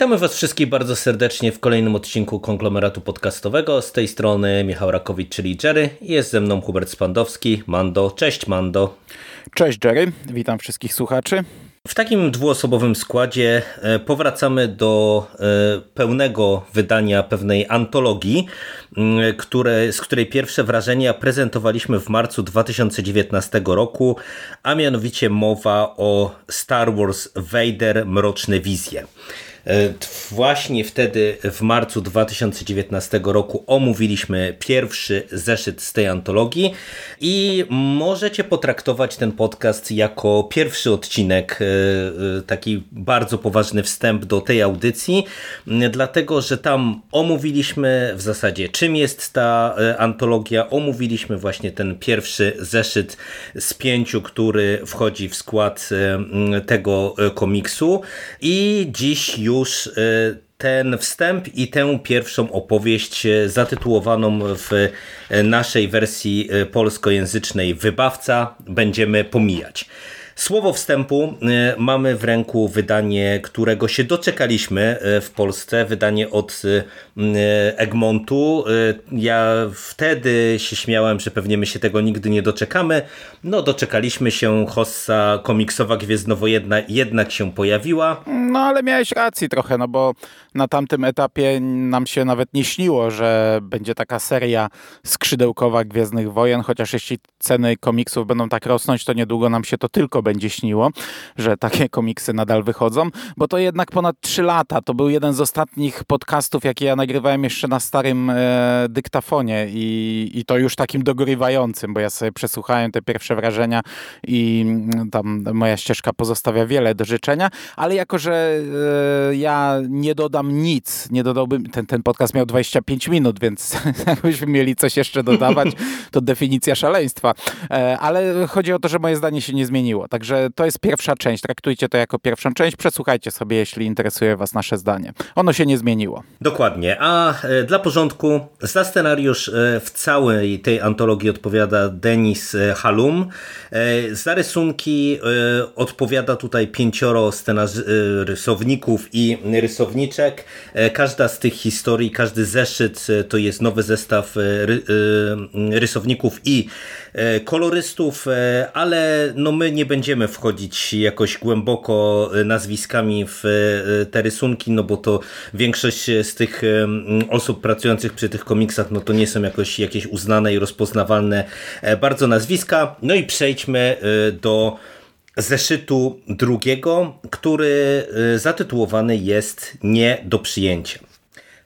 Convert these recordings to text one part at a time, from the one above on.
Witamy Was wszystkich bardzo serdecznie w kolejnym odcinku konglomeratu podcastowego. Z tej strony Michał Rakowicz, czyli Jerry. Jest ze mną Hubert Spandowski, Mando. Cześć Mando. Cześć Jerry, witam wszystkich słuchaczy. W takim dwuosobowym składzie e, powracamy do e, pełnego wydania pewnej antologii, które, z której pierwsze wrażenia prezentowaliśmy w marcu 2019 roku, a mianowicie mowa o Star Wars Vader Mroczne Wizje. E, właśnie wtedy w marcu 2019 roku omówiliśmy pierwszy zeszyt z tej antologii i możecie potraktować ten podcast jako pierwszy odcinek, e, e, taki bardzo poważny wstęp do tej audycji, dlatego że tam omówiliśmy w zasadzie czym jest ta antologia, omówiliśmy właśnie ten pierwszy zeszyt z pięciu, który wchodzi w skład tego komiksu. I dziś już już y, ten wstęp i tę pierwszą opowieść y, zatytułowaną w y, naszej wersji polskojęzycznej Wybawca będziemy pomijać. Słowo wstępu e, mamy w ręku wydanie, którego się doczekaliśmy e, w Polsce, wydanie od e, Egmontu. Ja wtedy się śmiałem, że pewnie my się tego nigdy nie doczekamy. No doczekaliśmy się, hossa komiksowa Gwiezdnowojedna jednak się pojawiła. No ale miałeś rację trochę, no bo na tamtym etapie nam się nawet nie śniło, że będzie taka seria skrzydełkowa Gwiezdnych Wojen, chociaż jeśli ceny komiksów będą tak rosnąć, to niedługo nam się to tylko będzie śniło, że takie komiksy nadal wychodzą, bo to jednak ponad 3 lata. To był jeden z ostatnich podcastów, jakie ja nagrywałem jeszcze na starym e, dyktafonie i, i to już takim dogorywającym, bo ja sobie przesłuchałem te pierwsze wrażenia i mm, tam moja ścieżka pozostawia wiele do życzenia, ale jako, że e, ja nie dodam nic, nie dodałbym, ten, ten podcast miał 25 minut, więc jakbyśmy mieli coś jeszcze dodawać, to definicja szaleństwa. E, ale chodzi o to, że moje zdanie się nie zmieniło. Tak Także to jest pierwsza część. Traktujcie to jako pierwszą część. Przesłuchajcie sobie, jeśli interesuje Was nasze zdanie. Ono się nie zmieniło. Dokładnie. A e, dla porządku, za scenariusz e, w całej tej antologii odpowiada Denis e, Halum. Za rysunki odpowiada tutaj pięcioro rysowników i rysowniczek. Każda z tych historii, każdy zeszyt to jest nowy zestaw rysowników i kolorystów, ale no my nie będziemy będziemy wchodzić jakoś głęboko e, nazwiskami w e, te rysunki, no bo to większość z tych osób pracujących przy tych komiksach, no to nie są jakoś jakieś uznane i rozpoznawalne e, bardzo nazwiska. No i przejdźmy do zeszytu drugiego, który zatytułowany jest Nie do przyjęcia.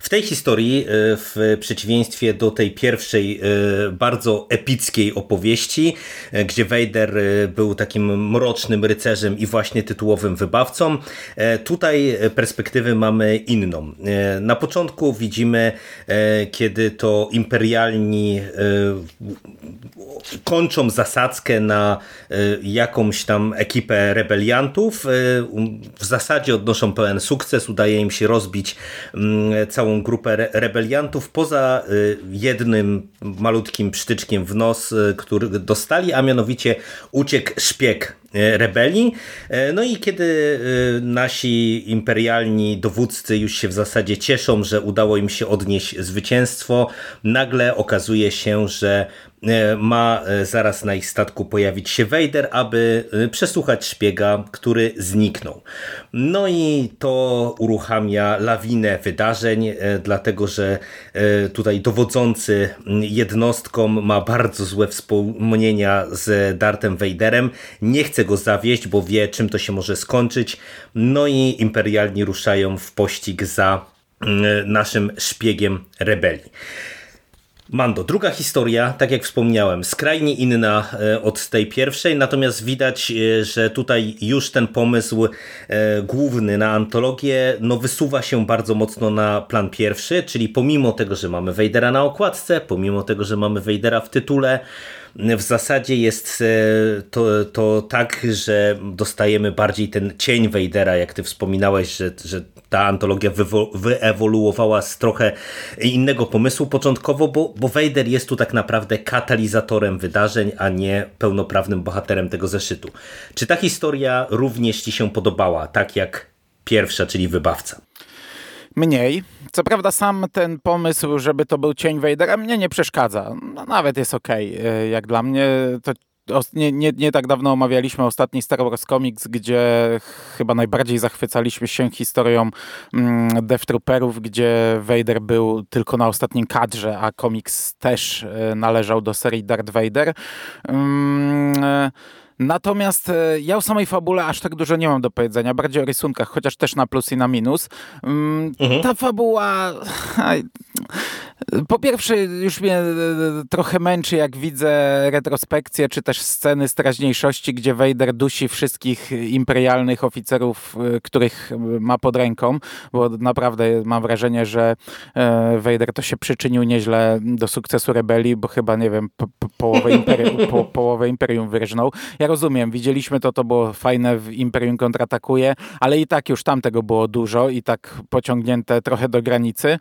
W tej historii, e, w przeciwieństwie do tej pierwszej e, bardzo epickiej opowieści, e, gdzie Vader był takim mrocznym rycerzem i właśnie tytułowym wybawcą, tutaj perspektywy mamy inną. Na początku widzimy, kiedy to imperialni kończą zasadzkę na jakąś tam ekipę rebeliantów. W zasadzie odnoszą pełen sukces, udaje im się rozbić mm, grupę rebeliantów poza y, jednym malutkim psztyczkiem w nos, y, który dostali, a mianowicie uciekł szpieg y, rebelii. No i kiedy nasi imperialni dowódcy już się w zasadzie cieszą, że udało im się odnieść zwycięstwo, nagle okazuje się, że E, ma e, zaraz na ich statku pojawić się Vader, aby e, przesłuchać szpiega, który zniknął. No i to uruchamia lawinę wydarzeń, dlatego że tutaj dowodzący jednostką ma bardzo złe wspomnienia z Dartem Vaderem. Nie chce go zawieść, bo wie czym to się może skończyć. No i imperialni ruszają w pościg za naszym szpiegiem rebelii. Mando, druga historia, tak jak wspomniałem, skrajnie inna e, od tej pierwszej, natomiast widać, e, że tutaj już ten pomysł e, główny na antologię no, wysuwa się bardzo mocno na plan pierwszy, czyli pomimo tego, że mamy Wejdera na okładce, pomimo tego, że mamy Wejdera w tytule, w zasadzie jest to, to tak, że dostajemy bardziej ten cień Wejdera, jak ty wspominałeś, że, że ta antologia wyewoluowała z trochę innego pomysłu początkowo, bo, bo Vader jest tu tak naprawdę katalizatorem wydarzeń, a nie pełnoprawnym bohaterem tego zeszytu. Czy ta historia również ci się podobała, tak jak pierwsza, czyli Wybawca? Mniej. Co prawda sam ten pomysł, żeby to był cień Vadera mnie nie przeszkadza. No, nawet jest okej. Okay. Jak dla mnie to nie, nie, nie tak dawno omawialiśmy ostatni Star Wars Comics, gdzie chyba najbardziej zachwycaliśmy się historią mm, Death Trooperów, gdzie Vader był tylko na ostatnim kadrze, a komiks też e, należał do serii Darth Vader. Mm, e, Natomiast e, ja o samej fabule aż tak dużo nie mam do powiedzenia, bardziej o rysunkach, chociaż też na plus i na minus. Mm, mhm. Ta fabuła po pierwsze, już mnie e, trochę męczy, jak widzę retrospekcję, czy też sceny z teraźniejszości, gdzie Vader dusi wszystkich imperialnych oficerów, e, których ma pod ręką, bo naprawdę mam wrażenie, że Vader to się przyczynił nieźle do sukcesu rebelii, bo chyba, nie wiem, po, po, połowę, imperium, po, połowę imperium wyrżnął. Ja rozumiem, widzieliśmy to, to było fajne w Imperium kontratakuje, ale i tak już tam tego było dużo i tak pociągnięte trochę do granicy,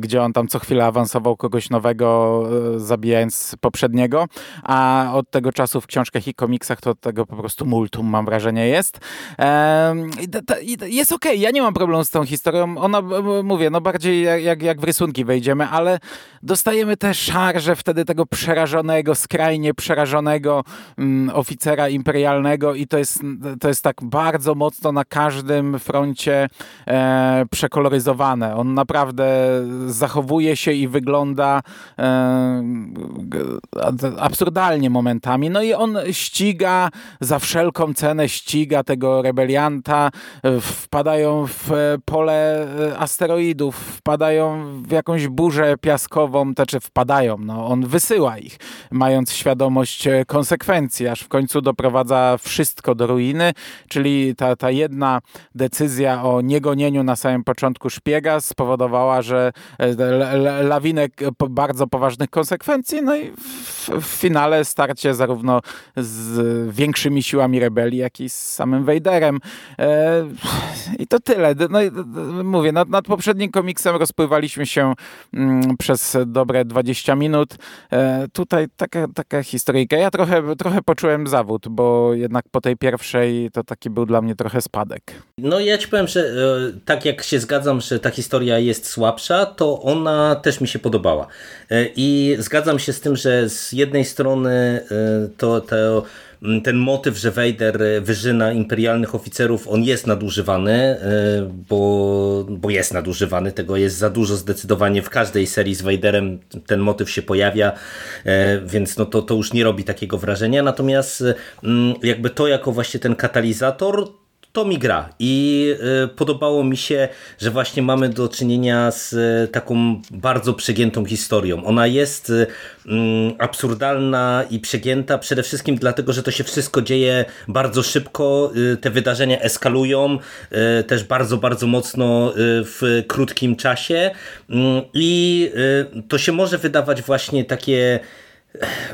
gdzie on tam co chwilę awansował kogoś nowego, e, zabijając poprzedniego, a od tego czasu w książkach i komiksach to tego po prostu multum, mam wrażenie, jest. Jest okej, okay. ja nie mam problemu z tą historią. Ona, mówię, no bardziej jak, jak w rysunki wejdziemy, ale dostajemy te szarże wtedy tego przerażonego, skrajnie przerażonego mm, oficera imperialnego i to jest, to jest tak bardzo mocno na każdym froncie e, przekoloryzowane. On naprawdę zachowuje się i wygląda e, absurdalnie momentami. No i on ściga za wszelką cenę, ściga tego rebelianta, wpadają w pole asteroidów, wpadają w jakąś burzę piaskową, to czy wpadają, no on wysyła ich, mając świadomość konsekwencji, aż w końcu doprowadza wszystko do ruiny, czyli ta, ta jedna decyzja o niegonieniu na samym początku szpiega spowodowała, że lawinę bardzo poważnych konsekwencji, no i w, w finale starcie zarówno z większymi siłami rebelii, jak i z samym Vaderem. E, I to tyle. No, mówię, nad, nad poprzednim komiksem rozpływaliśmy się mm, przez dobre 20 minut. E, tutaj taka, taka historyjka. Ja trochę, trochę poczułem zawód, bo jednak po tej pierwszej to taki był dla mnie trochę spadek. No ja ci powiem, że e, tak jak się zgadzam, że ta historia jest słabsza, to ona też mi się podobała. E, I zgadzam się z tym, że z jednej strony e, to, to ten motyw, że Vader wyżyna imperialnych oficerów, on jest nadużywany, bo, bo jest nadużywany, tego jest za dużo zdecydowanie. W każdej serii z Vaderem ten motyw się pojawia, więc no to, to już nie robi takiego wrażenia, natomiast jakby to jako właśnie ten katalizator, to mi gra i y, podobało mi się, że właśnie mamy do czynienia z y, taką bardzo przegiętą historią. Ona jest y, mm, absurdalna i przegięta przede wszystkim dlatego, że to się wszystko dzieje bardzo szybko, te wydarzenia eskalują też bardzo, bardzo mocno w krótkim czasie mm, i to się może wydawać właśnie takie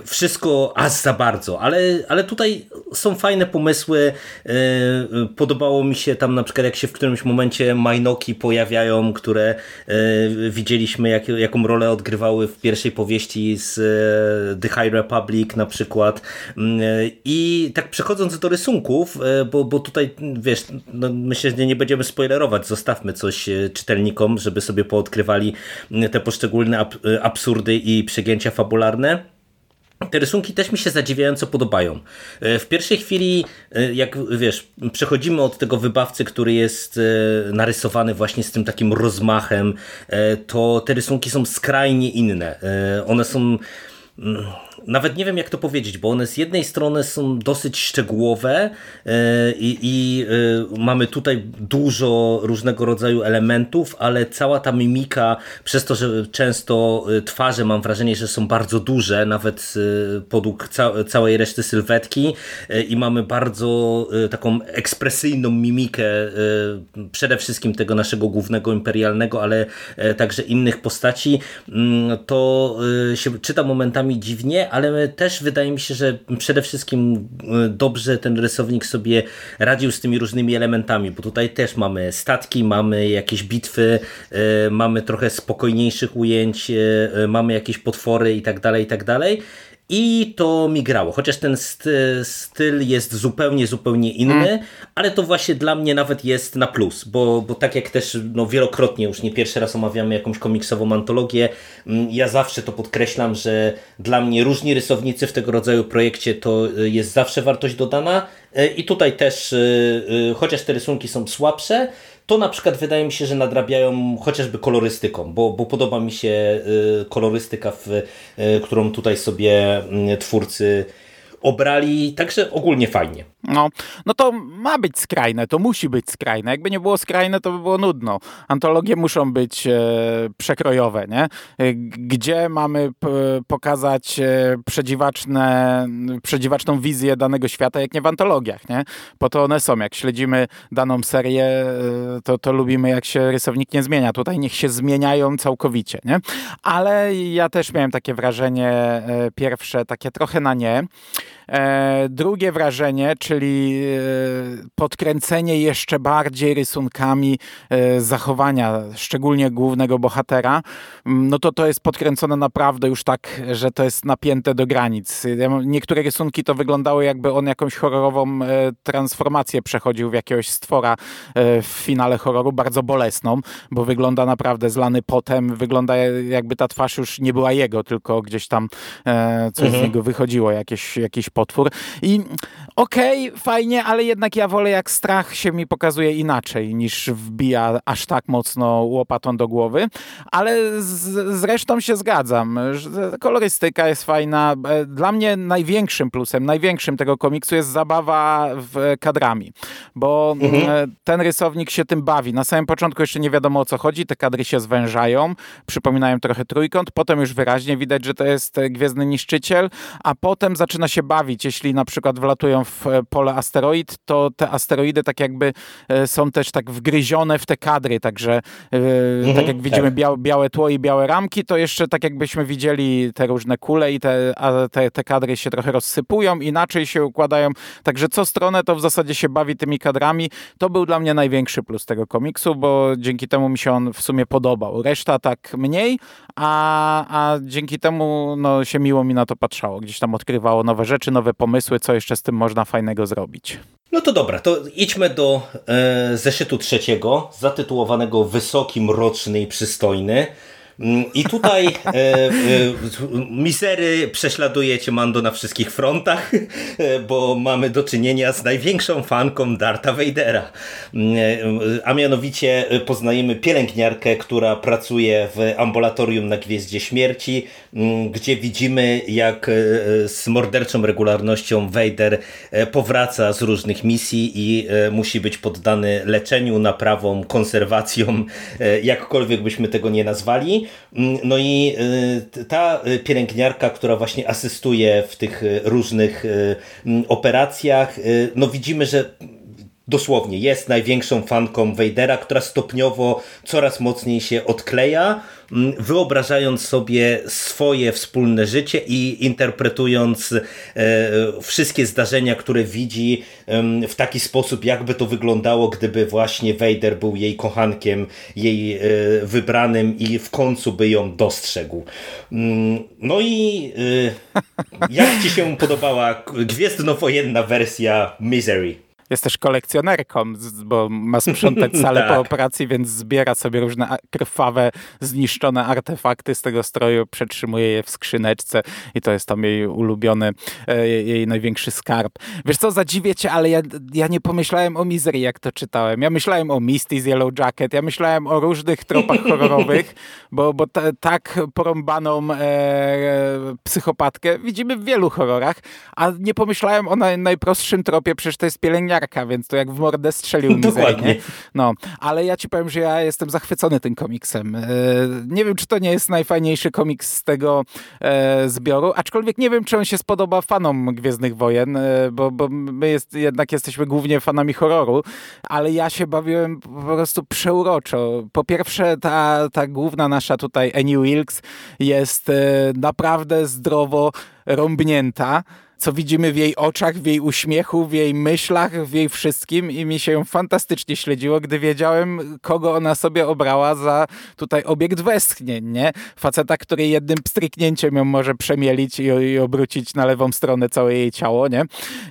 wszystko aż za bardzo, ale, ale tutaj są fajne pomysły. E, podobało mi się tam na przykład jak się w którymś momencie Majnoki pojawiają, które e, widzieliśmy jak, jaką rolę odgrywały w pierwszej powieści z e, The High Republic na przykład. I tak przechodząc do rysunków, bo, bo tutaj wiesz, no myślę, że nie będziemy spoilerować, zostawmy coś czytelnikom, żeby sobie poodkrywali te poszczególne absurdy i przegięcia fabularne. Te rysunki też mi się zadziwiająco podobają. E, w pierwszej chwili, e, jak wiesz, przechodzimy od tego wybawcy, który jest e, narysowany właśnie z tym takim rozmachem, to te rysunki są skrajnie inne. One są mm, nawet nie wiem jak to powiedzieć, bo one z jednej strony są dosyć szczegółowe e, i, i e, mamy tutaj dużo różnego rodzaju elementów, ale cała ta mimika, przez to, że często e, twarze mam wrażenie, że są bardzo duże, nawet podług ca całej reszty sylwetki i mamy bardzo taką ekspresyjną mimikę przede wszystkim tego naszego głównego imperialnego, ale także innych postaci, mm, to się czyta momentami dziwnie, ale też wydaje mi się, że przede wszystkim e, dobrze ten rysownik sobie radził z tymi różnymi elementami, bo tutaj też mamy statki, mamy jakieś bitwy, e, mamy trochę spokojniejszych ujęć, e, mamy jakieś potwory i tak dalej, i tak dalej. I to mi grało, chociaż ten styl jest zupełnie, zupełnie inny, mm. ale to właśnie dla mnie nawet jest na plus, bo, bo tak jak też no, wielokrotnie, już nie pierwszy raz omawiamy jakąś komiksową antologię, mm, ja zawsze to podkreślam, że dla mnie różni rysownicy w tego rodzaju projekcie to y, jest zawsze wartość dodana y, i tutaj też, y, chociaż te rysunki są słabsze, to na przykład wydaje mi się, że nadrabiają chociażby kolorystyką, bo, bo podoba mi się kolorystyka, w, którą tutaj sobie mm, twórcy obrali, także ogólnie fajnie. No, no to ma być skrajne, to musi być skrajne. Jakby nie było skrajne, to by było nudno. Antologie muszą być e, przekrojowe, nie? E, gdzie mamy pokazać e, przedziwaczne, przedziwaczną wizję danego świata, jak nie w antologiach, nie? Po to one są. Jak śledzimy daną serię, e, to, to lubimy, jak się rysownik nie zmienia. Tutaj niech się zmieniają całkowicie, nie? Ale ja też miałem takie wrażenie pierwsze, takie trochę na nie. E, drugie wrażenie, czyli e, podkręcenie jeszcze bardziej rysunkami e, zachowania, szczególnie głównego bohatera, mm, no to to jest podkręcone naprawdę już tak, że to jest napięte do granic. Niektóre rysunki to wyglądały jakby on jakąś horrorową transformację przechodził w jakiegoś stwora w finale horroru, bardzo bolesną, bo wygląda naprawdę zlany potem, wygląda jakby ta twarz już nie była jego, tylko gdzieś tam coś mhm. z niego wychodziło, jakieś, jakiś potwór. I okej, okay, fajnie, ale jednak ja wolę jak strach się mi pokazuje inaczej niż wbija aż tak mocno łopatą do głowy, ale z, zresztą się zgadzam. Kolorystyka jest fajna. E, dla mnie największym plusem, największym tego komiksu jest zabawa w kadrami, bo mhm. E, ten rysownik się tym bawi. Na samym początku jeszcze nie wiadomo o co chodzi, te kadry się zwężają, przypominają trochę trójkąt, potem już wyraźnie widać, że to jest Gwiezdny Niszczyciel, a potem zaczyna się bawić. Jeśli na przykład wlatują w e, pole asteroid, to te asteroidy tak jakby e, są też tak wgryzione w te kadry, także e, mhm, tak jak widzimy tak. Białe, białe tło i białe ramki, to jeszcze tak jakbyśmy widzieli te różne kule i te, te, te kadry się trochę rozsypują, inaczej się układają, także co stronę to w zasadzie się bawi tymi kadrami. To był dla mnie największy plus tego komiksu, bo dzięki temu mi się on w sumie podobał. Reszta tak mniej, a, a dzięki temu no, się miło mi na to patrzało. Gdzieś tam odkrywało nowe rzeczy, nowe pomysły, co jeszcze z tym można fajnego zrobić. No to dobra, to idźmy do e, zeszytu trzeciego, zatytułowanego Wysoki, Mroczny i Przystojny. Mm, I tutaj e, e, misery prześladuje cię Mando na wszystkich frontach, e, bo mamy do czynienia z największą fanką Darta Vadera. Mm, e, a mianowicie poznajemy pielęgniarkę, która pracuje w ambulatorium na Gwieździe Śmierci, mm, gdzie widzimy jak e, z morderczą regularnością Vader e, powraca z różnych misji i musi być poddany leczeniu, naprawom, konserwacjom, jakkolwiek byśmy tego nie nazwali. Mm, no i y, ta pielęgniarka, która właśnie asystuje w tych y, różnych y, mm, operacjach, no widzimy, że dosłownie jest największą fanką Vadera, która stopniowo coraz mocniej się odkleja, mm, wyobrażając sobie swoje wspólne życie i interpretując e, wszystkie zdarzenia, które widzi w taki sposób, jakby to wyglądało, gdyby właśnie Vader był jej kochankiem, jej e, wybranym i w końcu by ją dostrzegł. Mm, no i e, jak Ci się podobała gwiezdnowojenna wersja Misery? Jest też kolekcjonerką, bo ma sprzątać salę tak. po operacji, więc zbiera sobie różne krwawe, zniszczone artefakty z tego stroju, przetrzymuje je w skrzyneczce i to jest tam jej ulubiony, e, jej największy skarb. Wiesz co, zadziwię cię, ale ja, ja nie pomyślałem o Misery, jak to czytałem. Ja myślałem o Misty z Yellow Jacket, ja myślałem o różnych tropach horrorowych, bo, bo tak porąbaną e, psychopatkę widzimy w wielu horrorach, a nie pomyślałem o naj, najprostszym tropie, przecież to jest pielęgniarka więc to jak w mordę strzelił mi Dokładnie. No, ale ja ci powiem, że ja jestem zachwycony tym komiksem. E, nie wiem, czy to nie jest najfajniejszy komiks z tego e, zbioru, aczkolwiek nie wiem, czy on się spodoba fanom Gwiezdnych Wojen, e, bo, bo my jest, jednak jesteśmy głównie fanami horroru, ale ja się bawiłem po prostu przeuroczo. Po pierwsze, ta, ta główna nasza tutaj Annie Wilkes jest naprawdę zdrowo rąbnięta co widzimy w jej oczach, w jej uśmiechu, w jej myślach, w jej wszystkim i mi się fantastycznie śledziło, gdy wiedziałem, kogo ona sobie obrała za tutaj obiekt westchnień, nie? Faceta, który jednym pstryknięciem ją może przemielić i, i obrócić na lewą stronę całe jej ciało, nie?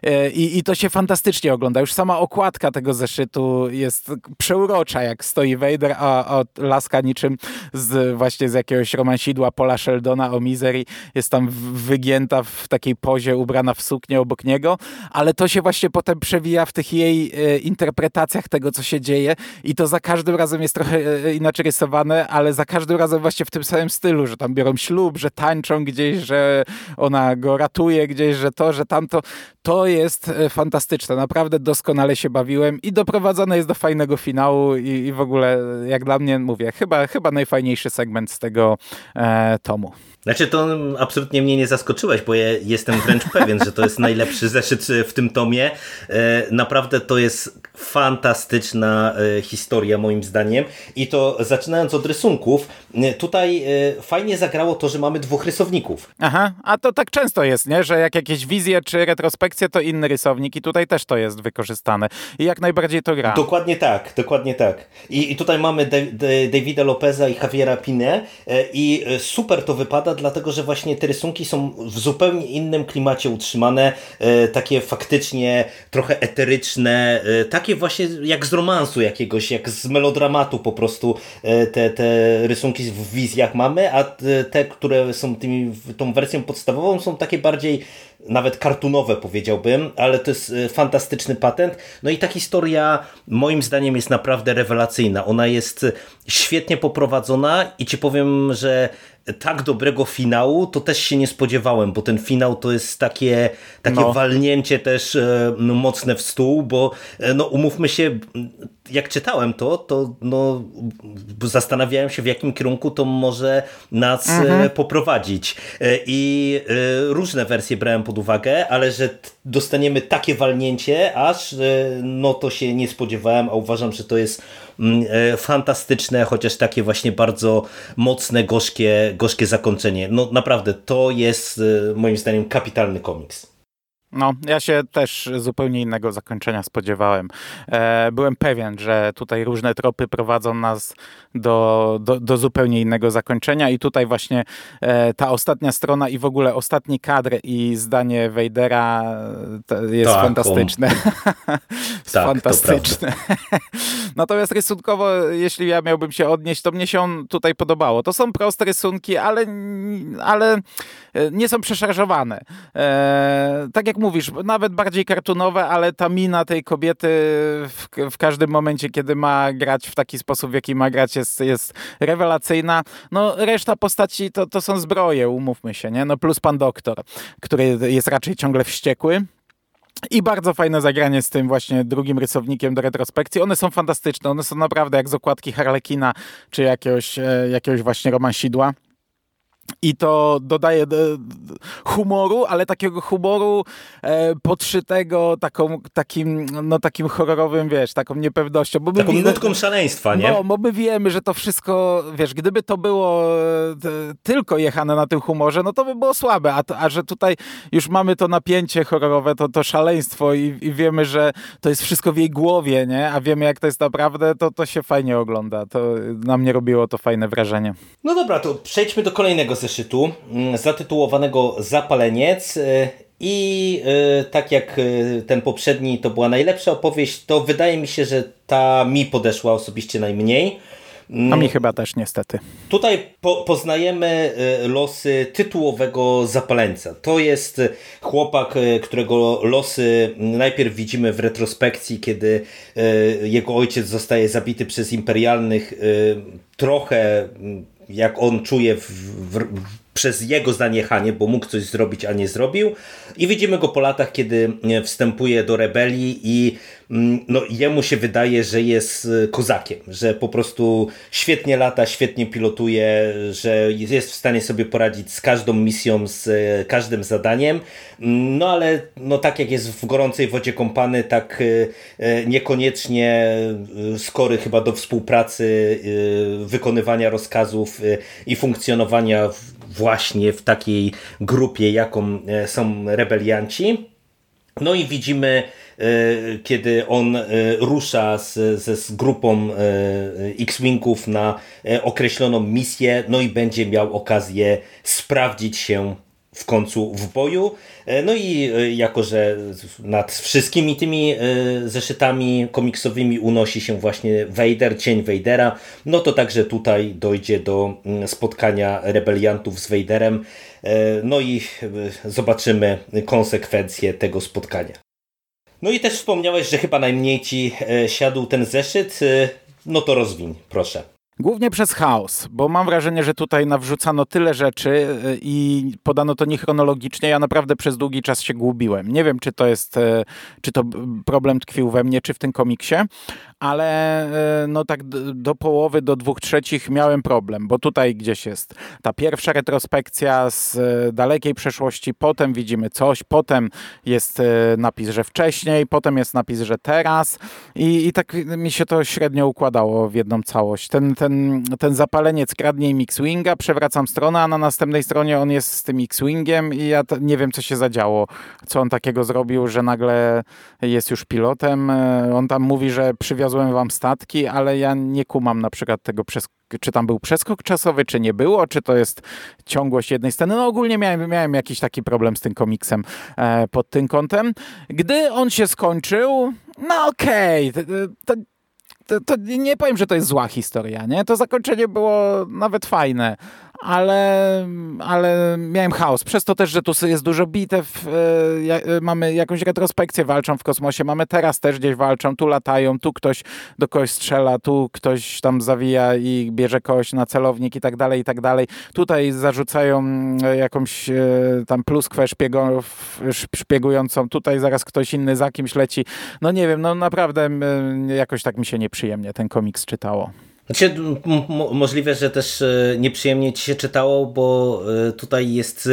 E, I, I to się fantastycznie ogląda. Już sama okładka tego zeszytu jest przeurocza, jak stoi Vader, a, a laska niczym z właśnie z jakiegoś romansidła Paula Sheldona o Misery jest tam wygięta w takiej pozie, ubrana w suknię obok niego, ale to się właśnie potem przewija w tych jej e, interpretacjach tego, co się dzieje i to za każdym razem jest trochę e, inaczej rysowane, ale za każdym razem właśnie w tym samym stylu, że tam biorą ślub, że tańczą gdzieś, że ona go ratuje gdzieś, że to, że tamto. To jest e, fantastyczne. Naprawdę doskonale się bawiłem i doprowadzone jest do fajnego finału i, i w ogóle, jak dla mnie, mówię, chyba, chyba najfajniejszy segment z tego e, tomu. Znaczy to absolutnie mnie nie zaskoczyłeś, bo ja jestem wręcz pewien, że to jest najlepszy zeszyt w tym tomie. E, naprawdę to jest fantastyczna e, historia moim zdaniem i to zaczynając od rysunków, e, tutaj fajnie zagrało to, że mamy dwóch rysowników. Aha, a to tak często jest, nie? że jak jakieś wizje czy retrospekcje to inny rysownik i tutaj też to jest wykorzystane i jak najbardziej to gra. Dokładnie tak, dokładnie tak. I, i tutaj mamy Davida Lopeza i Javiera Pine i super to wypada dlatego że właśnie te rysunki są w zupełnie innym klimacie utrzymane, e, takie faktycznie trochę eteryczne, e, takie właśnie jak z romansu jakiegoś, jak z melodramatu po prostu e, te, te rysunki w wizjach mamy, a te, które są tymi, tą wersją podstawową są takie bardziej nawet kartunowe powiedziałbym, ale to jest fantastyczny patent. No i ta historia moim zdaniem jest naprawdę rewelacyjna. Ona jest świetnie poprowadzona i ci powiem, że tak dobrego finału to też się nie spodziewałem, bo ten finał to jest takie, takie no. walnięcie też no, mocne w stół, bo no umówmy się, jak czytałem to, to no, zastanawiałem się w jakim kierunku to może nas e, mhm. poprowadzić i różne wersje brałem pod uwagę, ale że dostaniemy takie walnięcie, aż no to się nie spodziewałem, a uważam, że to jest mm, fantastyczne, chociaż takie właśnie bardzo mocne, gorzkie gorzkie, zakończenie. No naprawdę, to jest moim zdaniem kapitalny komiks. No, ja się też zupełnie innego zakończenia spodziewałem. E, byłem pewien, że tutaj różne tropy prowadzą nas do, do, do zupełnie innego zakończenia i tutaj właśnie e, ta ostatnia strona i w ogóle ostatni kadr i zdanie Wejdera jest tak, fantastyczne. On... tak, fantastyczne. Natomiast rysunkowo, jeśli ja miałbym się odnieść, to mnie się on tutaj podobało. To są proste rysunki, ale, ale e, nie są przeszarżowane. E, tak jak mówisz, nawet bardziej kartunowe, ale ta mina tej kobiety w, w, każdym momencie, kiedy ma grać w taki sposób, w jaki ma grać, jest, jest rewelacyjna. No, reszta postaci to, to są zbroje, umówmy się, nie? No, plus pan doktor, który jest raczej ciągle wściekły. I bardzo fajne zagranie z tym właśnie drugim rysownikiem do retrospekcji. One są fantastyczne, one są naprawdę jak z okładki Harlekina, czy jakiegoś, e, jakiegoś właśnie romansidła. I to dodaje humoru, ale takiego humoru e, podszytego taką, takim, no, takim horrorowym, wiesz, taką niepewnością. Bo taką my, nutką szaleństwa, nie? No, bo my wiemy, że to wszystko, wiesz, gdyby to było e, tylko jechane na tym humorze, no to by było słabe, a, a że tutaj już mamy to napięcie horrorowe, to, to szaleństwo i, i, wiemy, że to jest wszystko w jej głowie, nie? A wiemy, jak to jest naprawdę, to, to się fajnie ogląda. To na mnie robiło to fajne wrażenie. No dobra, to przejdźmy do kolejnego zeszytu mm, zatytułowanego Zapaleniec. Y, I y, tak jak y, ten poprzedni to była najlepsza opowieść, to wydaje mi się, że ta mi podeszła osobiście najmniej. A mi chyba też niestety. Tutaj po, poznajemy losy tytułowego zapaleńca. To jest chłopak, którego losy najpierw widzimy w retrospekcji, kiedy jego ojciec zostaje zabity przez imperialnych trochę jak on czuje w, w, przez jego zaniechanie, bo mógł coś zrobić, a nie zrobił. I widzimy go po latach, kiedy e, wstępuje do rebelii i mm, no, jemu się wydaje, że jest e, kozakiem, że po prostu świetnie lata, świetnie pilotuje, że jest w stanie sobie poradzić z każdą misją, z e, każdym zadaniem. No ale no, tak jak jest w gorącej wodzie kąpany, tak niekoniecznie skory chyba do współpracy, wykonywania rozkazów i funkcjonowania w właśnie w takiej grupie, jaką są rebelianci. No i widzimy, kiedy on rusza z, z, z grupą X-Wingów na określoną misję, no i będzie miał okazję sprawdzić się w końcu w boju. E, no i e, jako, że nad wszystkimi tymi e, zeszytami komiksowymi unosi się właśnie Vader, cień Vadera, no to także tutaj dojdzie do mm, spotkania rebeliantów z Vaderem. No i zobaczymy konsekwencje tego spotkania. No i też wspomniałeś, że chyba najmniej ci siadł ten zeszyt. No to rozwiń, proszę. Głównie przez chaos, bo mam wrażenie, że tutaj nawrzucano tyle rzeczy y, i podano to niechronologicznie. Ja naprawdę przez długi czas się gubiłem. Nie wiem, czy to jest, y, czy to problem tkwił we mnie, czy w tym komiksie, ale e, no tak do połowy, do dwóch trzecich miałem problem, bo tutaj gdzieś jest ta pierwsza retrospekcja z dalekiej przeszłości, potem widzimy coś, potem jest napis, że wcześniej, potem jest napis, że teraz i, i tak mi się to średnio układało w jedną całość. Ten, ten, ten zapaleniec kradnie mi X-Winga, przewracam stronę, a na następnej stronie on jest z tym X-Wingiem i ja nie wiem, co się zadziało, co on takiego zrobił, że nagle jest już pilotem. On tam mówi, że przywiozł przywiozłem wam statki, ale ja nie kumam na przykład tego, czy tam był przeskok czasowy, czy nie było, czy to jest ciągłość jednej sceny. No ogólnie miałem, miałem jakiś taki problem z tym komiksem e, pod tym kątem. Gdy on się skończył, no okej, okay, to, to, to, nie powiem, że to jest zła historia, nie? To zakończenie było nawet fajne, ale, ale miałem chaos. Przez to też, że tu jest dużo bitew, e, e, mamy jakąś retrospekcję, walczą w kosmosie, mamy teraz też gdzieś walczą, tu latają, tu ktoś do kogoś strzela, tu ktoś tam zawija i bierze kogoś na celownik i tak dalej, i tak dalej. Tutaj zarzucają e, jakąś tam pluskwę szpiegującą, tutaj zaraz ktoś inny za kimś leci. No nie wiem, no naprawdę jakoś tak mi się nieprzyjemnie ten komiks czytało. Znaczy, możliwe, że też e, nieprzyjemnie ci się czytało, bo e, tutaj jest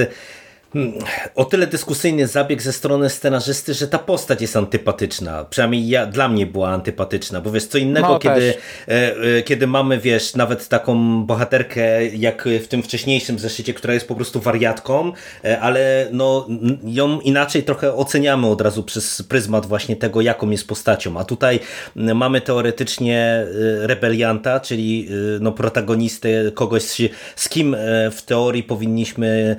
o tyle dyskusyjny zabieg ze strony scenarzysty, że ta postać jest antypatyczna. Przynajmniej ja, dla mnie była antypatyczna, bo wiesz, co innego, no, kiedy, e, e, kiedy mamy, wiesz, nawet taką bohaterkę, jak w tym wcześniejszym zeszycie, która jest po prostu wariatką, e, ale no, ją inaczej trochę oceniamy od razu przez pryzmat właśnie tego, jaką jest postacią. A tutaj mamy teoretycznie rebelianta, czyli no, protagonistę, kogoś, z kim w teorii powinniśmy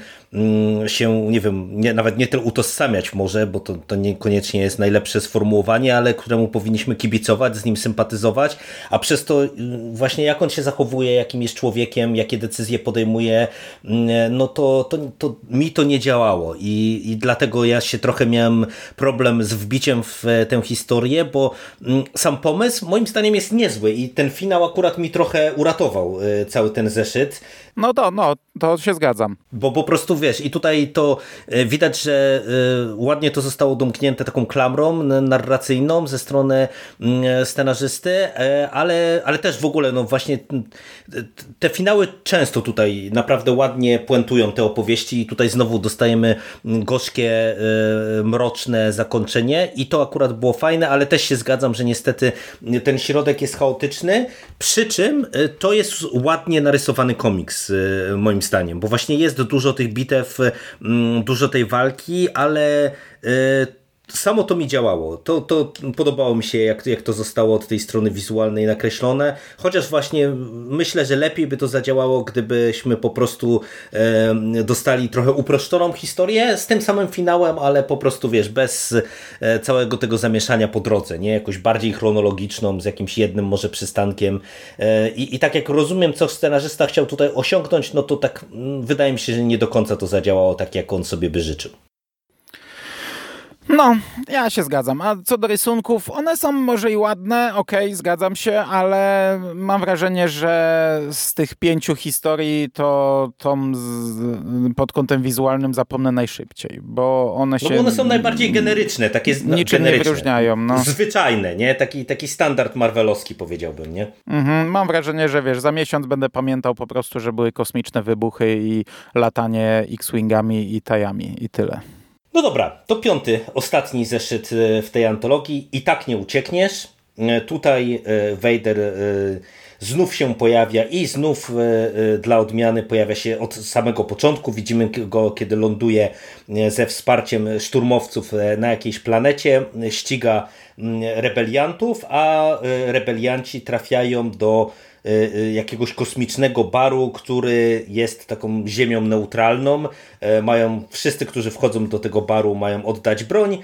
się, nie wiem, nie, nawet nie tyle utożsamiać może, bo to, to niekoniecznie jest najlepsze sformułowanie, ale któremu powinniśmy kibicować, z nim sympatyzować, a przez to y, właśnie jak on się zachowuje, jakim jest człowiekiem, jakie decyzje podejmuje, mm, no to, to, to mi to nie działało i, i dlatego ja się trochę miałem problem z wbiciem w tę historię, bo mm, sam pomysł moim zdaniem jest niezły i ten finał akurat mi trochę uratował y, cały ten zeszyt. No to, no, to się zgadzam. Bo po prostu wiesz, i tutaj to e, widać, że e, ładnie to zostało domknięte taką klamrą narracyjną ze strony mm, scenarzysty, e, ale, ale też w ogóle, no właśnie te finały często tutaj naprawdę ładnie puentują te opowieści i tutaj znowu dostajemy gorzkie, mroczne zakończenie i to akurat było fajne, ale też się zgadzam, że niestety ten środek jest chaotyczny, przy czym to jest ładnie narysowany komiks, moim zdaniem, bo właśnie jest dużo tych bitew, mm, dużo tej walki, ale e, samo to mi działało. To, to podobało mi się, jak, jak to zostało od tej strony wizualnej nakreślone. Chociaż właśnie myślę, że lepiej by to zadziałało, gdybyśmy po prostu e, dostali trochę uproszczoną historię z tym samym finałem, ale po prostu wiesz, bez e, całego tego zamieszania po drodze, nie? Jakoś bardziej chronologiczną, z jakimś jednym może przystankiem. E, i, I tak jak rozumiem, co scenarzysta chciał tutaj osiągnąć, no to tak mm, wydaje mi się, że nie do końca to zadziałało tak, jak on sobie by życzył. No, ja się zgadzam. A co do rysunków, one są może i ładne, okej, okay, zgadzam się, ale mam wrażenie, że z tych pięciu historii to tą z, pod kątem wizualnym zapomnę najszybciej, bo one się... No bo one są najbardziej generyczne, takie niczym nie wyróżniają. No. Zwyczajne, nie? Taki, taki standard marvelowski powiedziałbym, nie? Mhm, mam wrażenie, że wiesz, za miesiąc będę pamiętał po prostu, że były kosmiczne wybuchy i latanie X-Wingami i tajami i tyle. No dobra, to piąty, ostatni zeszyt e, w tej antologii. I tak nie uciekniesz. Tutaj Vader znów się pojawia i znów dla odmiany pojawia się od samego początku. Widzimy go, kiedy ląduje ze wsparciem szturmowców na jakiejś planecie, ściga rebeliantów, a rebelianci trafiają do jakiegoś kosmicznego baru, który jest taką ziemią neutralną. Y, mają wszyscy, którzy wchodzą do tego baru, mają oddać broń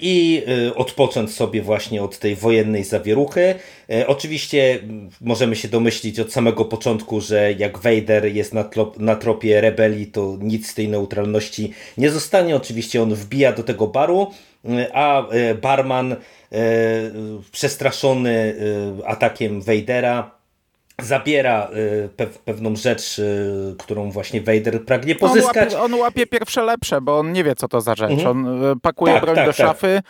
i odpocząć sobie właśnie od tej wojennej zawieruchy. Oczywiście możemy się domyślić od samego początku, że jak Vader jest na, na tropie rebelii, to nic z tej neutralności nie zostanie. Oczywiście on wbija do tego baru, a barman przestraszony atakiem Vadera zabiera y, pewną rzecz, y, którą właśnie Vader pragnie pozyskać. On łapie, on łapie, pierwsze lepsze, bo on nie wie, co to za rzecz. Mhm. On y, pakuje tak, broń tak, do tak. szafy,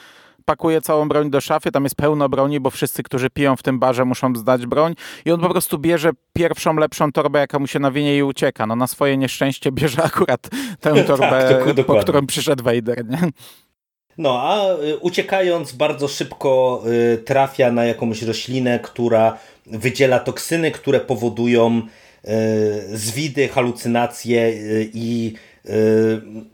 pakuje całą broń do szafy, tam jest pełno broni, bo wszyscy, którzy piją w tym barze muszą zdać broń i on po prostu bierze pierwszą, lepszą torbę, jaka mu się nawinie i ucieka. No na swoje nieszczęście bierze akurat tę torbę, tak, po którą przyszedł Vader, nie? No, a uciekając bardzo szybko trafia na jakąś roślinę, która wydziela toksyny, które powodują e, zwidy, halucynacje e, i e,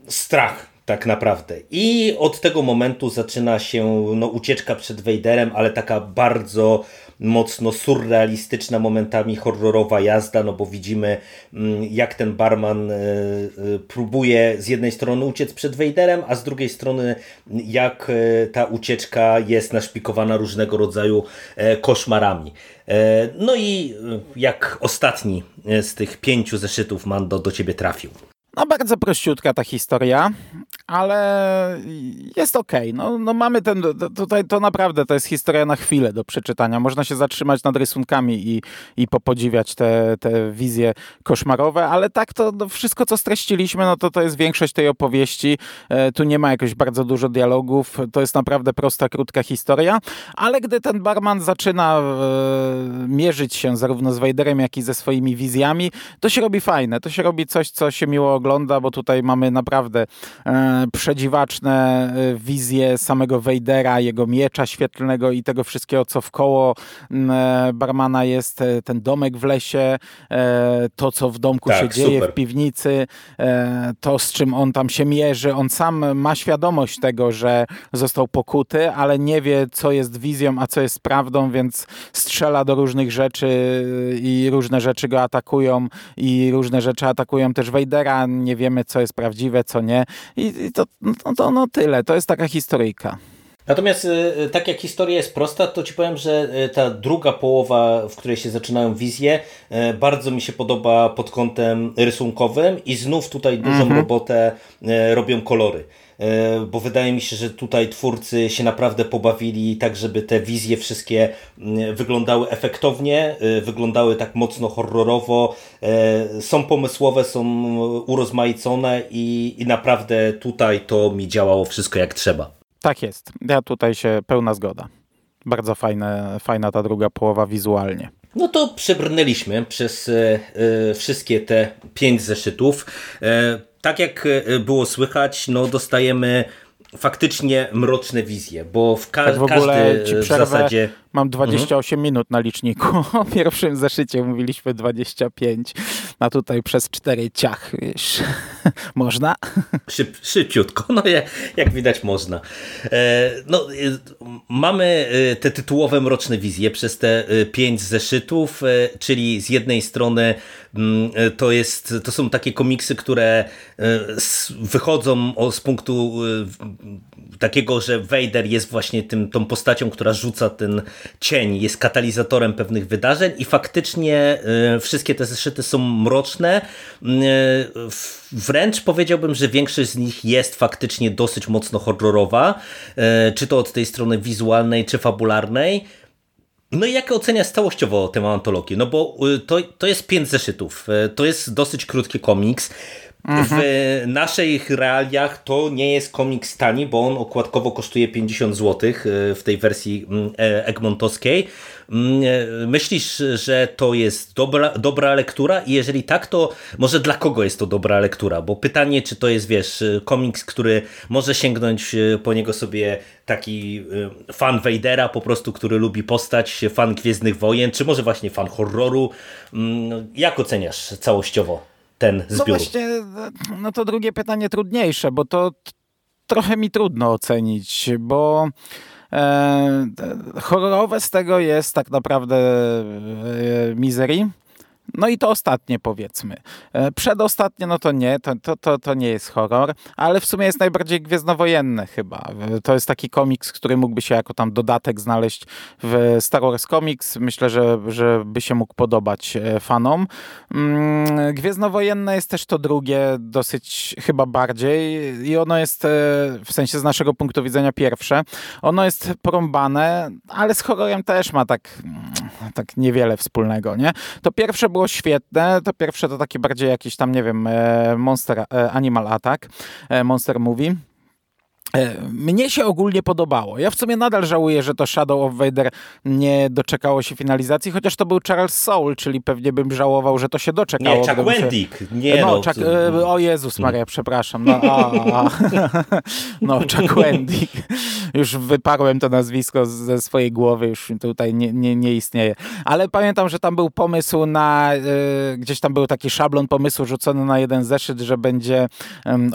strach tak naprawdę. I od tego momentu zaczyna się no, ucieczka przed Vaderem, ale taka bardzo mocno surrealistyczna, momentami horrorowa jazda, no bo widzimy mm, jak ten barman e, e, próbuje z jednej strony uciec przed Vaderem, a z drugiej strony jak e, ta ucieczka jest naszpikowana różnego rodzaju koszmarami. No i jak ostatni z tych pięciu zeszytów Mando do ciebie trafił. No bardzo prościutka ta historia, ale jest okej. Okay. No, no mamy ten, tutaj to naprawdę to jest historia na chwilę do przeczytania. Można się zatrzymać nad rysunkami i, i popodziwiać te, te wizje koszmarowe, ale tak to no, wszystko co streściliśmy, no to to jest większość tej opowieści. E, tu nie ma jakoś bardzo dużo dialogów, to jest naprawdę prosta, krótka historia, ale gdy ten barman zaczyna e, mierzyć się zarówno z Wejderem, jak i ze swoimi wizjami, to się robi fajne, to się robi coś, co się miło ogląda, bo tutaj mamy naprawdę e, przedziwaczne e, wizje samego Wejdera, jego miecza świetlnego i tego wszystkiego, co wkoło e, barmana jest, ten domek w lesie, to, co w domku tak, się dzieje, super. w piwnicy, to, z czym on tam się mierzy. On sam ma świadomość tego, że został pokuty, ale nie wie, co jest wizją, a co jest prawdą, więc strzela do różnych rzeczy i różne rzeczy go atakują i różne rzeczy atakują też Wejdera nie wiemy, co jest prawdziwe, co nie. I, i to, no, to no tyle. To jest taka historyjka. Natomiast y, y, tak jak historia jest prosta, to ci powiem, że y, ta druga połowa, w której się zaczynają wizje, bardzo mi się podoba pod kątem rysunkowym i znów tutaj dużą mhm. robotę robią kolory. Bo wydaje mi się, że tutaj twórcy się naprawdę pobawili tak, żeby te wizje wszystkie wyglądały efektownie, wyglądały tak mocno horrorowo, są pomysłowe, są urozmaicone i, i naprawdę tutaj to mi działało wszystko jak trzeba. Tak jest. Ja tutaj się pełna zgoda. Bardzo fajne, fajna ta druga połowa wizualnie. No to przebrnęliśmy przez e, e, wszystkie te pięć zeszytów. E, tak jak e, było słychać, no dostajemy faktycznie mroczne wizje, bo w, ka tak w ogóle każdy w zasadzie Mam 28 mhm. minut na liczniku. O pierwszym zeszycie mówiliśmy 25, a tutaj przez 4 ciach, wiesz. można? Szyb, szybciutko, no jak, jak widać można. E, no, e, mamy e, te tytułowe mroczne wizje przez te 5 zeszytów, czyli z jednej strony mm, to, jest, to są takie komiksy, które wychodzą z punktu takiego, że Vader jest właśnie tym, tą postacią, która rzuca ten cień, jest katalizatorem pewnych wydarzeń i faktycznie y, wszystkie te zeszyty są mroczne. Y, wręcz powiedziałbym, że większość z nich jest faktycznie dosyć mocno horrorowa, y, czy to od tej strony wizualnej, czy fabularnej. No i jak oceniasz całościowo tę antologię? No bo to, to jest pięć zeszytów, to jest dosyć krótki komiks. Mhm. W naszych realiach to nie jest komiks tani, bo on okładkowo kosztuje 50 zł w tej wersji mm, e, egmontowskiej. Mm, e, myślisz, że to jest dobra, dobra lektura? I jeżeli tak, to może dla kogo jest to dobra lektura? Bo pytanie, czy to jest, wiesz, komiks, który może sięgnąć e, po niego sobie taki fan Vadera po prostu, który lubi postać, fan Gwiezdnych Wojen, czy może właśnie fan horroru. Mm, jak oceniasz całościowo? Ten no zbiór? No właśnie, no to drugie pytanie trudniejsze, bo to trochę mi trudno ocenić, bo e, horrorowe z tego jest tak naprawdę e, Misery. No i to ostatnie powiedzmy. E, przedostatnie no to nie, to, to, to, to nie jest horror, ale w sumie jest najbardziej gwiezdnowojenne chyba. E, to jest taki komiks, który mógłby się jako tam dodatek znaleźć w Star Wars Comics. Myślę, że, że by się mógł podobać e, fanom. Mm, gwiezdnowojenne jest też to drugie, dosyć chyba bardziej i ono jest w sensie z naszego punktu widzenia pierwsze. Ono jest porąbane, ale z horrorem też ma tak, tak niewiele wspólnego, nie? To pierwsze było świetne. To pierwsze to taki bardziej jakiś tam, nie wiem, e, Monster e, Animal Attack, e, Monster Movie. E, mnie się ogólnie podobało. Ja w sumie nadal żałuję, że to Shadow of Vader nie doczekało się finalizacji, chociaż to był Charles Soul, czyli pewnie bym żałował, że to się doczekało. Nie, Chuck Wendick. Się... Nie, no, no Chuck... E, o Jezus Maria, przepraszam. No, a, a. no Chuck Wendick. Już wyparłem to nazwisko ze swojej głowy, już tutaj nie, nie, nie istnieje. Ale pamiętam, że tam był pomysł na, y, gdzieś tam był taki szablon pomysłu rzucony na jeden zeszyt, że będzie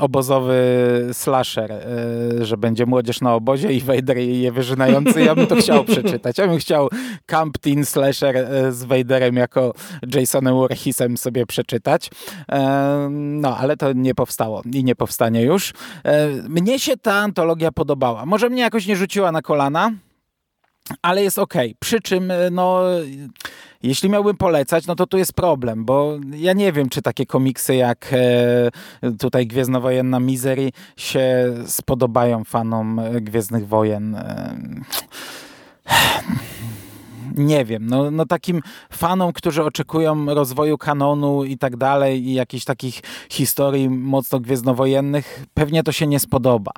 obozowy slasher y, że będzie młodzież na obozie i Vader je wyżynający. Ja bym to chciał przeczytać. Ja bym chciał Camp Teen Slasher e, z Vaderem jako Jasonem Voorheesem sobie przeczytać. E, no, ale to nie powstało i nie powstanie już. E, mnie się ta antologia podobała. Może mnie jakoś nie rzuciła na kolana, ale jest ok. Przy czym, no jeśli miałbym polecać, no to tu jest problem, bo ja nie wiem, czy takie komiksy jak e, tutaj Gwiezdnowojenna Misery się spodobają fanom Gwiezdnych Wojen. E, nie wiem, no, no takim fanom, którzy oczekują rozwoju kanonu i tak dalej i jakichś takich historii mocno gwiezdnowojennych, pewnie to się nie spodoba.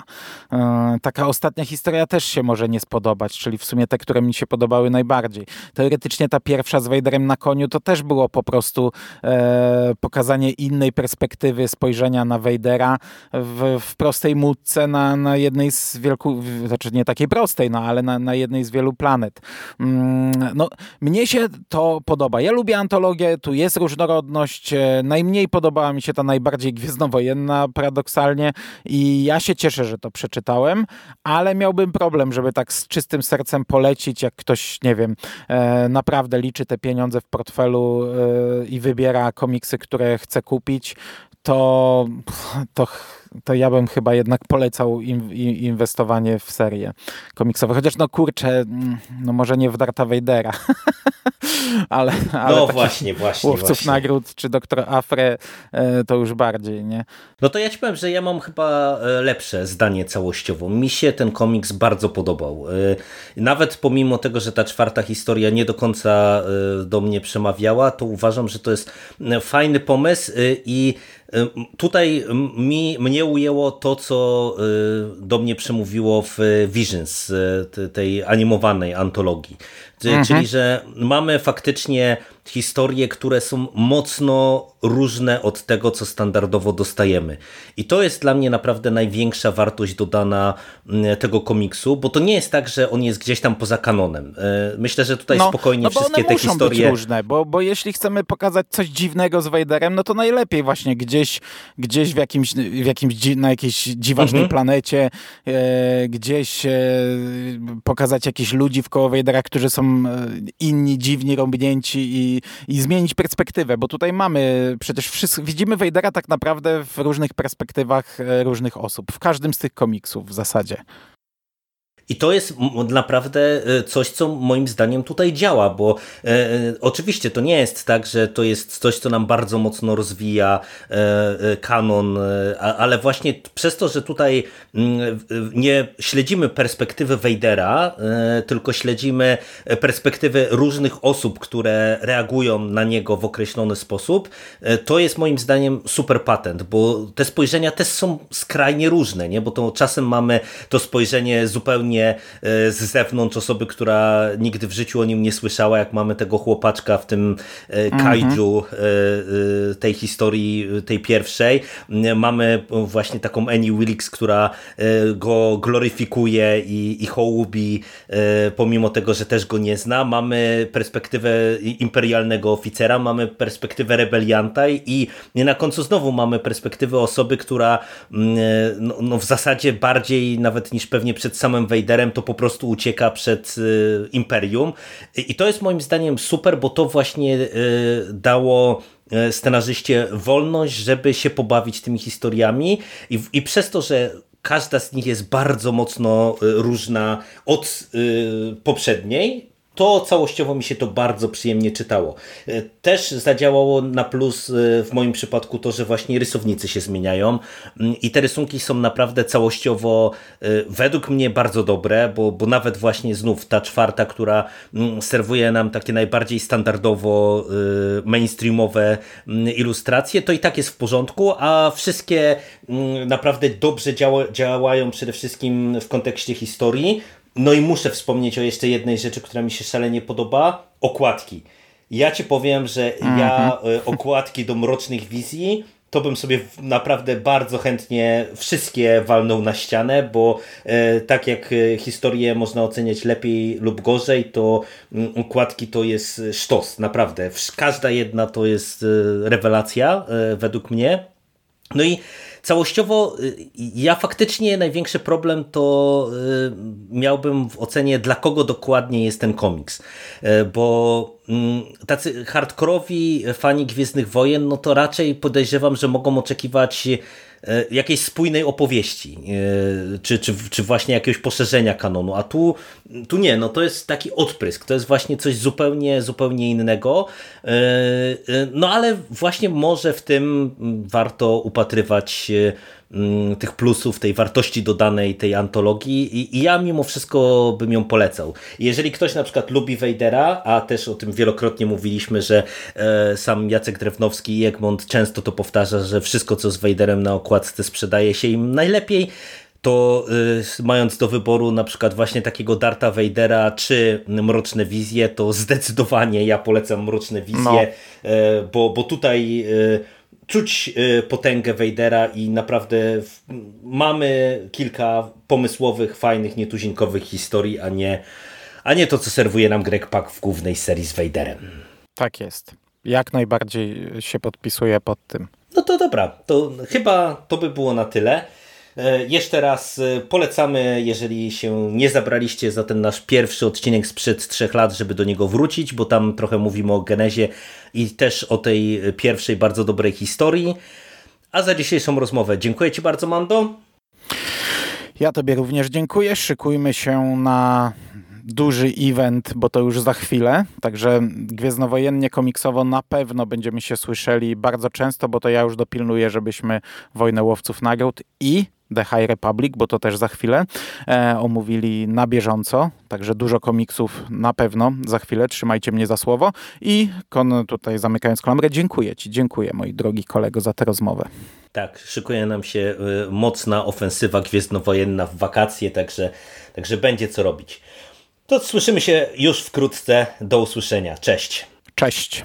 E, taka ostatnia historia też się może nie spodobać, czyli w sumie te, które mi się podobały najbardziej. Teoretycznie ta pierwsza z Vaderem na koniu to też było po prostu e, pokazanie innej perspektywy spojrzenia na Vadera w, w prostej mutce na, na jednej z wielku, znaczy nie takiej prostej, no ale na, na jednej z wielu planet. No, mnie się to podoba. Ja lubię antologię, tu jest różnorodność. E, najmniej podobała mi się ta najbardziej gwiezdnowojenna, paradoksalnie, i ja się cieszę, że to przeczytałem, ale miałbym problem, żeby tak z czystym sercem polecić, jak ktoś, nie wiem, e, naprawdę liczy te pieniądze w portfelu e, i wybiera komiksy, które chce kupić, to, to to ja bym chyba jednak polecał inwestowanie w serię komiksową. Chociaż no kurczę, mm, no może nie w Darta Vadera, ale, ale no właśnie, właśnie. Łowców właśnie. nagród czy doktor Afre e, to już bardziej, nie? No to ja ci powiem, że ja mam chyba e, lepsze zdanie całościowo. Mi się ten komiks bardzo podobał. E, nawet pomimo tego, że ta czwarta historia nie do końca do mnie przemawiała, to uważam, że to jest fajny pomysł i Tutaj mi, mnie ujęło to, co y, do mnie przemówiło w Visions, y, tej animowanej antologii. Mhm. Czyli, że mamy faktycznie historie, które są mocno różne od tego, co standardowo dostajemy. I to jest dla mnie naprawdę największa wartość dodana mm, tego komiksu, bo to nie jest tak, że on jest gdzieś tam poza kanonem. E, myślę, że tutaj no, spokojnie no wszystkie te historie... Być różne, bo, bo jeśli chcemy pokazać coś dziwnego z Vaderem, no to najlepiej właśnie gdzieś, gdzieś w jakimś, w jakimś na jakiejś dziwacznej mhm. planecie, e, gdzieś e, pokazać jakichś ludzi w koło Vadera, którzy są e, inni, dziwni, rąbnięci i i, zmienić perspektywę, bo tutaj mamy przecież widzimy Vadera tak naprawdę w różnych perspektywach e, różnych osób, w każdym z tych komiksów w zasadzie. I to jest naprawdę e, coś, co moim zdaniem tutaj działa, bo e, e, oczywiście to nie jest tak, że to jest coś, co nam bardzo mocno rozwija e, e kanon, e, ale właśnie przez to, że tutaj mm, nie śledzimy perspektywy Vadera, tylko śledzimy perspektywy różnych osób, które reagują na niego w określony sposób, to jest moim zdaniem super patent, bo te spojrzenia też są skrajnie różne, nie? bo to czasem mamy to spojrzenie zupełnie E, z zewnątrz osoby, która nigdy w życiu o nim nie słyszała, jak mamy tego chłopaczka w tym e, kaiju mhm. tej historii, tej pierwszej. Mamy właśnie taką Annie Wilkes, która go gloryfikuje i, i hołubi, pomimo tego, że też go nie zna. Mamy perspektywę imperialnego oficera, mamy perspektywę rebelianta i na końcu znowu mamy perspektywę osoby, która no, no w zasadzie bardziej nawet niż pewnie przed samym wejściem Vaderem, to po prostu ucieka przed y, Imperium. I to jest moim zdaniem super, bo to właśnie y, dało y, scenarzyście wolność, żeby się pobawić tymi historiami i, i przez to, że każda z nich jest bardzo mocno różna od poprzedniej, to całościowo mi się to bardzo przyjemnie czytało. E, też zadziałało na plus e, w moim przypadku to, że właśnie rysownicy się zmieniają mm, i te rysunki są naprawdę całościowo e, według mnie bardzo dobre, bo, bo nawet właśnie znów ta czwarta, która mm, serwuje nam takie najbardziej standardowo mainstreamowe mm, ilustracje, to i tak jest w porządku, a wszystkie naprawdę dobrze działają przede wszystkim w kontekście historii, no i muszę wspomnieć o jeszcze jednej rzeczy, która mi się szalenie podoba. Okładki. Ja ci powiem, że mm -hmm. ja mhm. e, okładki do Mrocznych Wizji to bym sobie naprawdę bardzo chętnie wszystkie walnął na ścianę, bo e, tak jak e, historię można oceniać lepiej lub gorzej, to mm, okładki to jest sztos, naprawdę. Każda jedna to jest rewelacja według mnie. No i całościowo y, ja faktycznie największy problem to y, miałbym w ocenie dla kogo dokładnie jest ten komiks, y, bo tacy hardkorowi fani Gwiezdnych Wojen, no to raczej podejrzewam, że mogą oczekiwać E, jakiejś spójnej opowieści, e, czy, czy, czy właśnie jakiegoś poszerzenia kanonu, a tu, tu nie, no to jest taki odprysk, to jest właśnie coś zupełnie, zupełnie innego, e, no ale właśnie może w tym warto upatrywać Mm, tych plusów, tej wartości dodanej tej antologii i, i, ja mimo wszystko bym ją polecał. Jeżeli ktoś na przykład lubi Wejdera, a też o tym wielokrotnie mówiliśmy, że e, sam Jacek Drewnowski i Egmont często to powtarza, że wszystko co z Wejderem na okładce sprzedaje się im najlepiej, to y, mając do wyboru na przykład właśnie takiego Darta Vadera czy Mroczne Wizje, to zdecydowanie ja polecam Mroczne Wizje, no. y, bo, bo tutaj y, czuć y, potęgę Vadera i naprawdę mamy kilka pomysłowych, fajnych, nietuzinkowych historii, a nie, a nie to, co serwuje nam Greg Pak w głównej serii z Vaderem. Tak jest. Jak najbardziej się podpisuję pod tym. No to dobra, to chyba to by było na tyle. E, jeszcze raz e, polecamy, jeżeli się nie zabraliście za ten nasz pierwszy odcinek sprzed trzech lat, żeby do niego wrócić, bo tam trochę mówimy o genezie i też o tej pierwszej bardzo dobrej historii. A za dzisiejszą rozmowę dziękuję Ci bardzo, Mando. Ja Tobie również dziękuję. Szykujmy się na duży event, bo to już za chwilę. Także gwiezdnowojennie komiksowo na pewno będziemy się słyszeli bardzo często, bo to ja już dopilnuję, żebyśmy Wojnę Łowców Nagród i The High Republic, bo to też za chwilę e, omówili na bieżąco, także dużo komiksów na pewno za chwilę, trzymajcie mnie za słowo i kon, tutaj zamykając klamrę, dziękuję Ci, dziękuję moi drogi kolego za tę rozmowę. Tak, szykuje nam się y, mocna ofensywa gwiezdnowojenna w wakacje, także, także będzie co robić. To słyszymy się już wkrótce. Do usłyszenia. Cześć. Cześć.